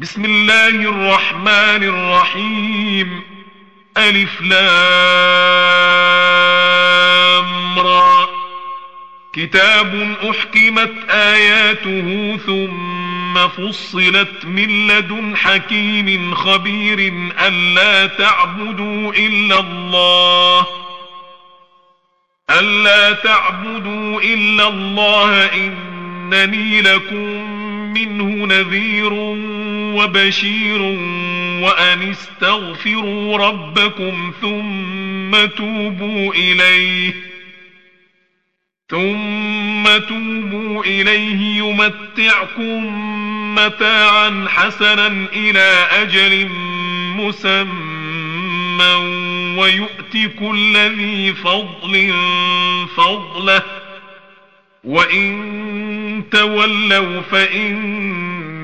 بسم الله الرحمن الرحيم. ألف لام را. كتاب أحكمت آياته ثم فصلت من لدن حكيم خبير ألا تعبدوا إلا الله. ألا تعبدوا إلا الله إنني لكم منه نذير وبشير وأن استغفروا ربكم ثم توبوا إليه ثم توبوا إليه يمتعكم متاعا حسنا إلى أجل مسمى ويؤتي كل ذي فضل فضله وإن تولوا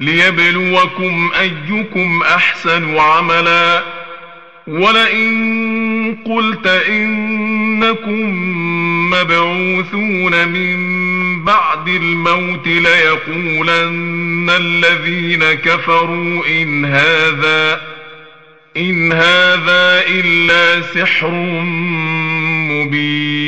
ليبلوكم أيكم أحسن عملا. ولئن قلت إنكم مبعوثون من بعد الموت ليقولن الذين كفروا إن هذا إن هذا إلا سحر مبين.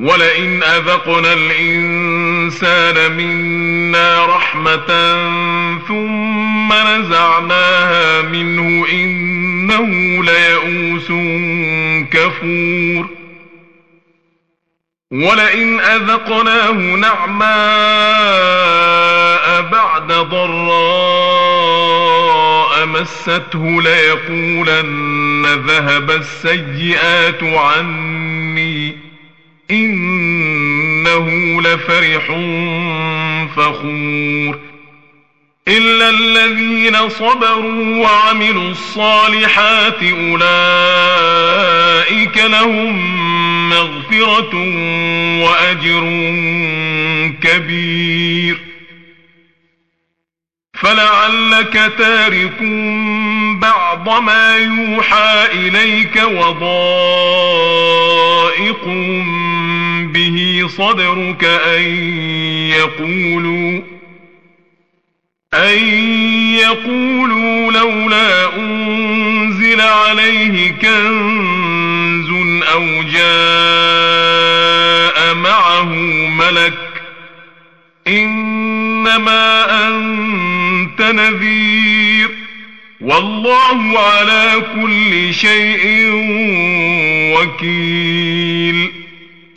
ولئن أذقنا الإنسان منا رحمة ثم نزعناها منه إنه ليئوس كفور. ولئن أذقناه نعماء بعد ضراء مسته ليقولن ذهب السيئات عني. إنه لفرح فخور. إلا الذين صبروا وعملوا الصالحات أولئك لهم مغفرة وأجر كبير. فلعلك تارك بعض ما يوحى إليك وضائق صدرك أن يقولوا أن يقولوا لولا أنزل عليه كنز أو جاء معه ملك إنما أنت نذير والله على كل شيء وكيل.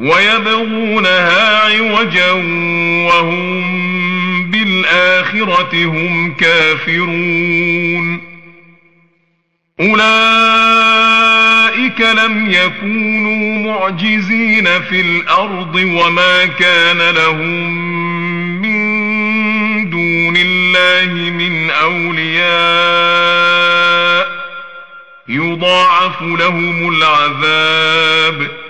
ويبغونها عوجا وهم بالآخرة هم كافرون. أولئك لم يكونوا معجزين في الأرض وما كان لهم من دون الله من أولياء. يضاعف لهم العذاب.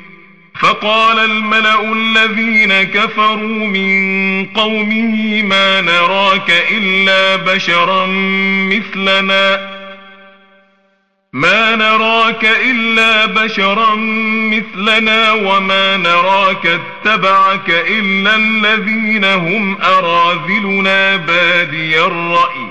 فقال الملأ الذين كفروا من قومه ما نراك إلا بشرا مثلنا. ما نراك إلا بشرا مثلنا وما نراك اتبعك إلا الذين هم أراذلنا بادي الرأي.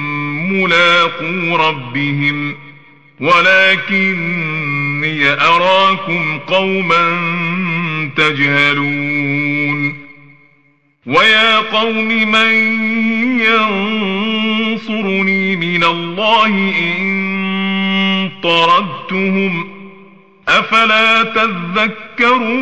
ملاقو ربهم ولكني أراكم قوما تجهلون ويا قوم من ينصرني من الله إن طردتهم أفلا تذكرون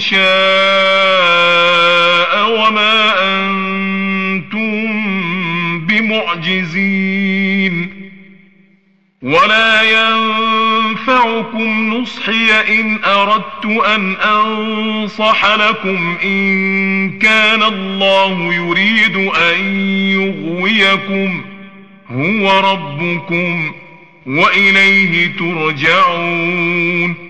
شاء وما أنتم بمعجزين. ولا ينفعكم نصحي إن أردت أن أنصح لكم. إن كان الله يريد أن يغويكم هو ربكم وإليه ترجعون.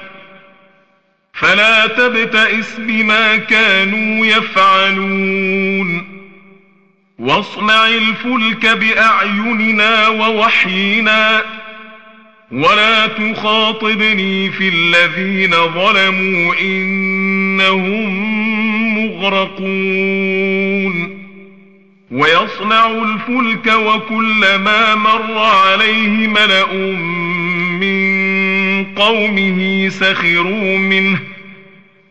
فلا تبتئس بما كانوا يفعلون. واصنع الفلك بأعيننا ووحينا. ولا تخاطبني في الذين ظلموا إنهم مغرقون. ويصنع الفلك وكلما مر عليه ملأ من قومه سخروا منه.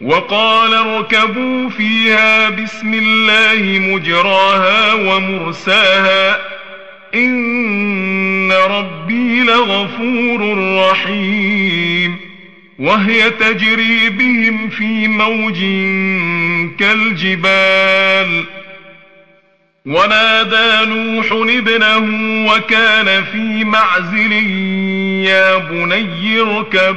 وقال اركبوا فيها بسم الله مجراها ومرساها إن ربي لغفور رحيم وهي تجري بهم في موج كالجبال ونادى نوح ابنه وكان في معزل يا بني اركب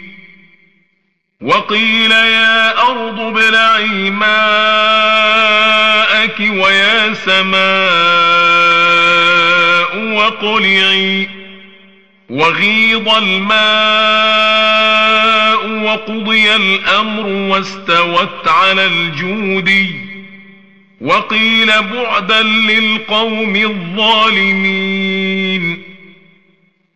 وقيل يا أرض ابلعي ماءك ويا سماء وقلعي وغيض الماء وقضي الأمر واستوت على الجودي وقيل بعدا للقوم الظالمين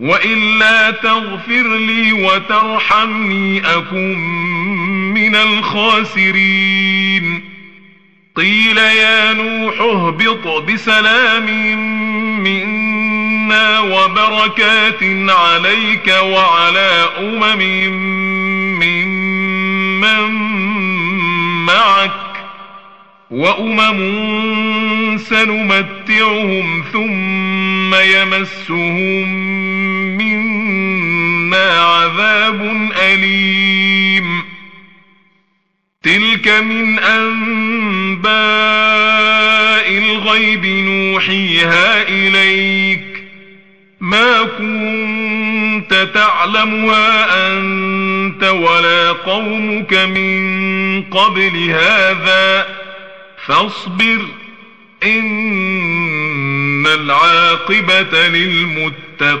وإلا تغفر لي وترحمني أكن من الخاسرين. قيل يا نوح اهبط بسلام منا وبركات عليك وعلى أمم ممن معك وأمم سنمتعهم ثم يمسهم عذاب أليم. تلك من أنباء الغيب نوحيها إليك. ما كنت تعلمها أنت ولا قومك من قبل هذا. فاصبر إن العاقبة للمتقين.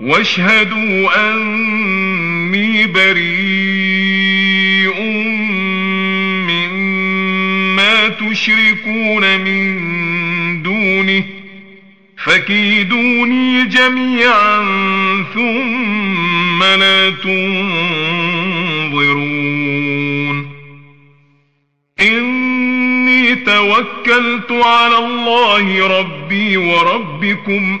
واشهدوا أني بريء مما تشركون من دونه فكيدوني جميعا ثم لا تنظرون. إني توكلت على الله ربي وربكم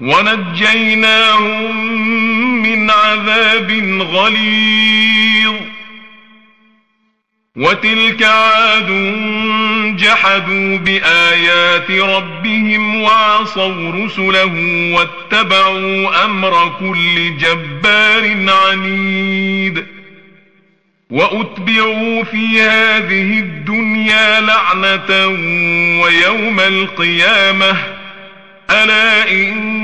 ونجيناهم من عذاب غليظ وتلك عاد جحدوا بآيات ربهم وعصوا رسله واتبعوا أمر كل جبار عنيد وأتبعوا في هذه الدنيا لعنة ويوم القيامة ألا إن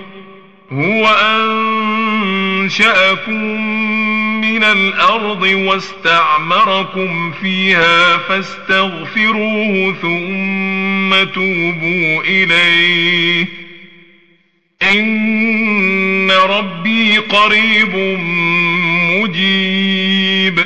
هو أنشأكم من الأرض واستعمركم فيها فاستغفروه ثم توبوا إليه. إن ربي قريب مجيب.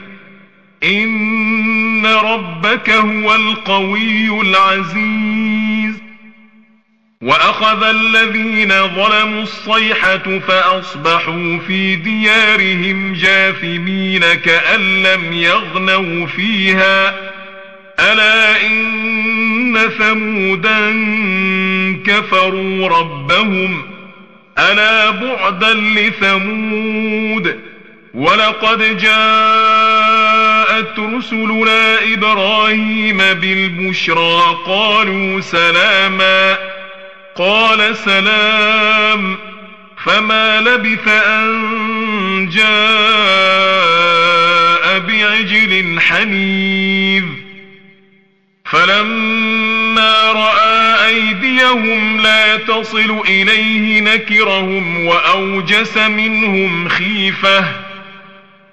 إن ربك هو القوي العزيز وأخذ الذين ظلموا الصيحة فأصبحوا في ديارهم جاثمين كأن لم يغنوا فيها ألا إن ثمودا كفروا ربهم ألا بعدا لثمود ولقد جاءت رسلنا إبراهيم بالبشرى قالوا سلاماً قال سلام فما لبث أن جاء بعجل حنيذ. فلما رأى أيديهم لا تصل إليه نكرهم وأوجس منهم خيفة.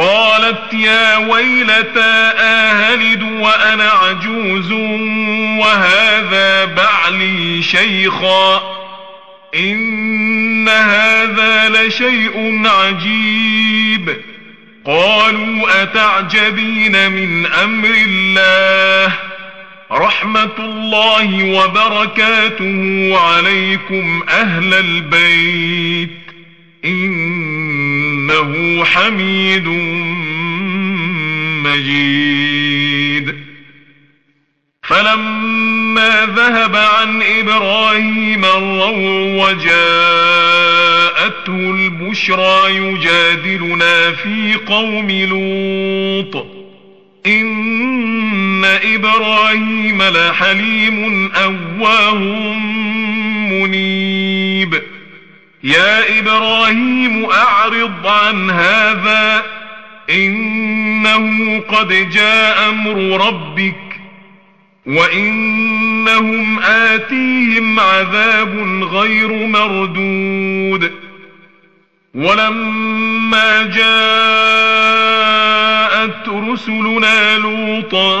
قالت يا ويلتى آهلد وأنا عجوز وهذا بعلي شيخا إن هذا لشيء عجيب قالوا أتعجبين من أمر الله رحمة الله وبركاته عليكم أهل البيت إنه حميد مجيد. فلما ذهب عن إبراهيم الروع وجاءته البشرى يجادلنا في قوم لوط. إن إبراهيم لحليم أواه منيب. يا إبراهيم أعرض عن هذا إنه قد جاء أمر ربك وإنهم آتيهم عذاب غير مردود. ولما جاءت رسلنا لوطا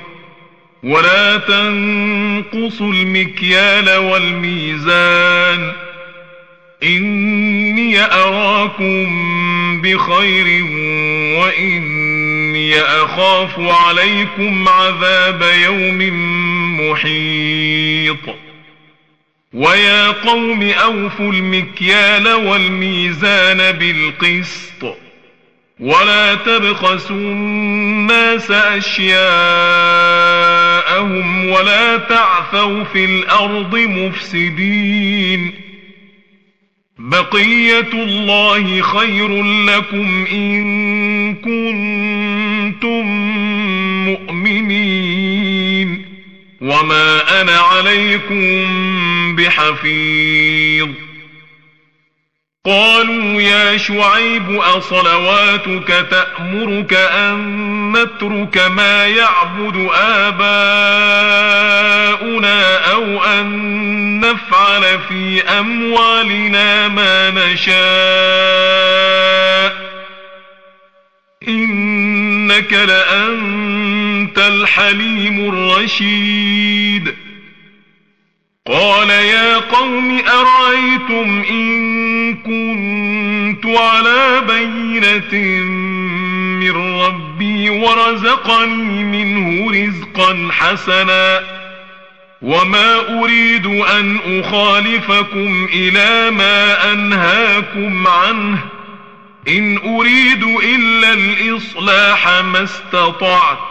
ولا تنقصوا المكيال والميزان. إني أراكم بخير وإني أخاف عليكم عذاب يوم محيط. ويا قوم أوفوا المكيال والميزان بالقسط. ولا تبخسوا الناس اشياءهم ولا تعثوا في الأرض مفسدين بقيه الله خير لكم ان كنتم مؤمنين وما أنا عليكم بحفيظ قالوا يا شعيب أصلواتك تأمرك أن نترك ما يعبد آباؤنا أو أن نفعل في أموالنا ما نشاء. إنك لأنت الحليم الرشيد. قال يا قوم أرأيتم إن كنت على بينة من ربي ورزقني منه رزقا حسنا وما أريد أن أخالفكم إلى ما أنهاكم عنه إن أريد إلا الإصلاح ما استطعت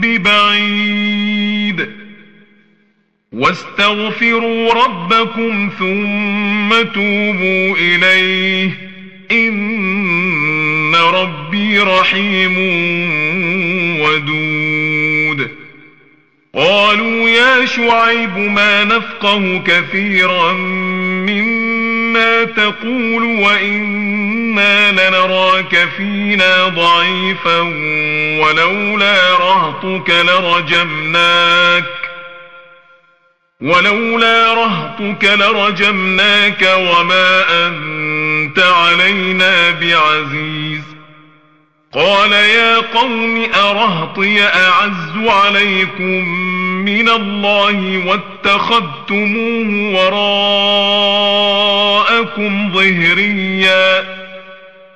ببعيد. واستغفروا ربكم ثم توبوا إليه. إن ربي رحيم ودود. قالوا يا شعيب ما نفقه كثيرا مما تقول وإنا لنراك فينا ضعيفا ولولا رهطك لرجمناك ولولا رهطك لرجمناك وما أنت علينا بعزيز قال يا قوم أرهطي أعز عليكم من الله واتخذتموه وراءكم ظهريا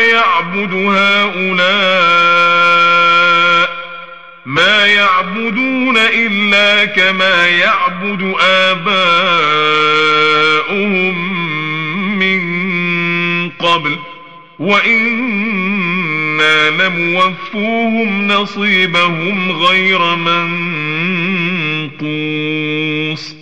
يعبد هؤلاء ما يعبدون إلا كما يعبد آباؤهم من قبل. وإنا لموفوهم نصيبهم غير منقوص.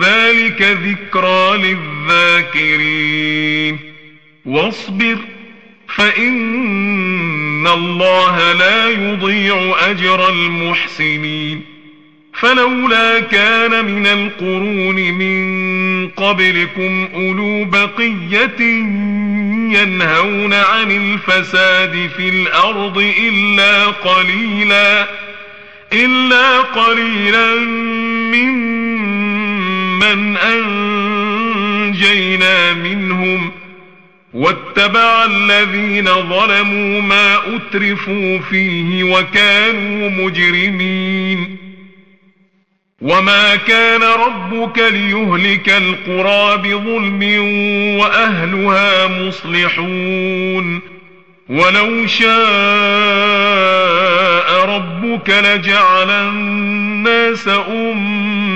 ذلك ذكرى للذاكرين. واصبر فإن الله لا يضيع أجر المحسنين. فلولا كان من القرون من قبلكم أولو بقية ينهون عن الفساد في الأرض إلا قليلا إلا قليلا ممن أنجينا منهم واتبع الذين ظلموا ما أترفوا فيه وكانوا مجرمين وما كان ربك ليهلك القرى بظلم وأهلها مصلحون ولو شاء ربك لجعل الناس أمة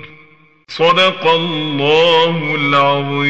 صدق الله العظيم.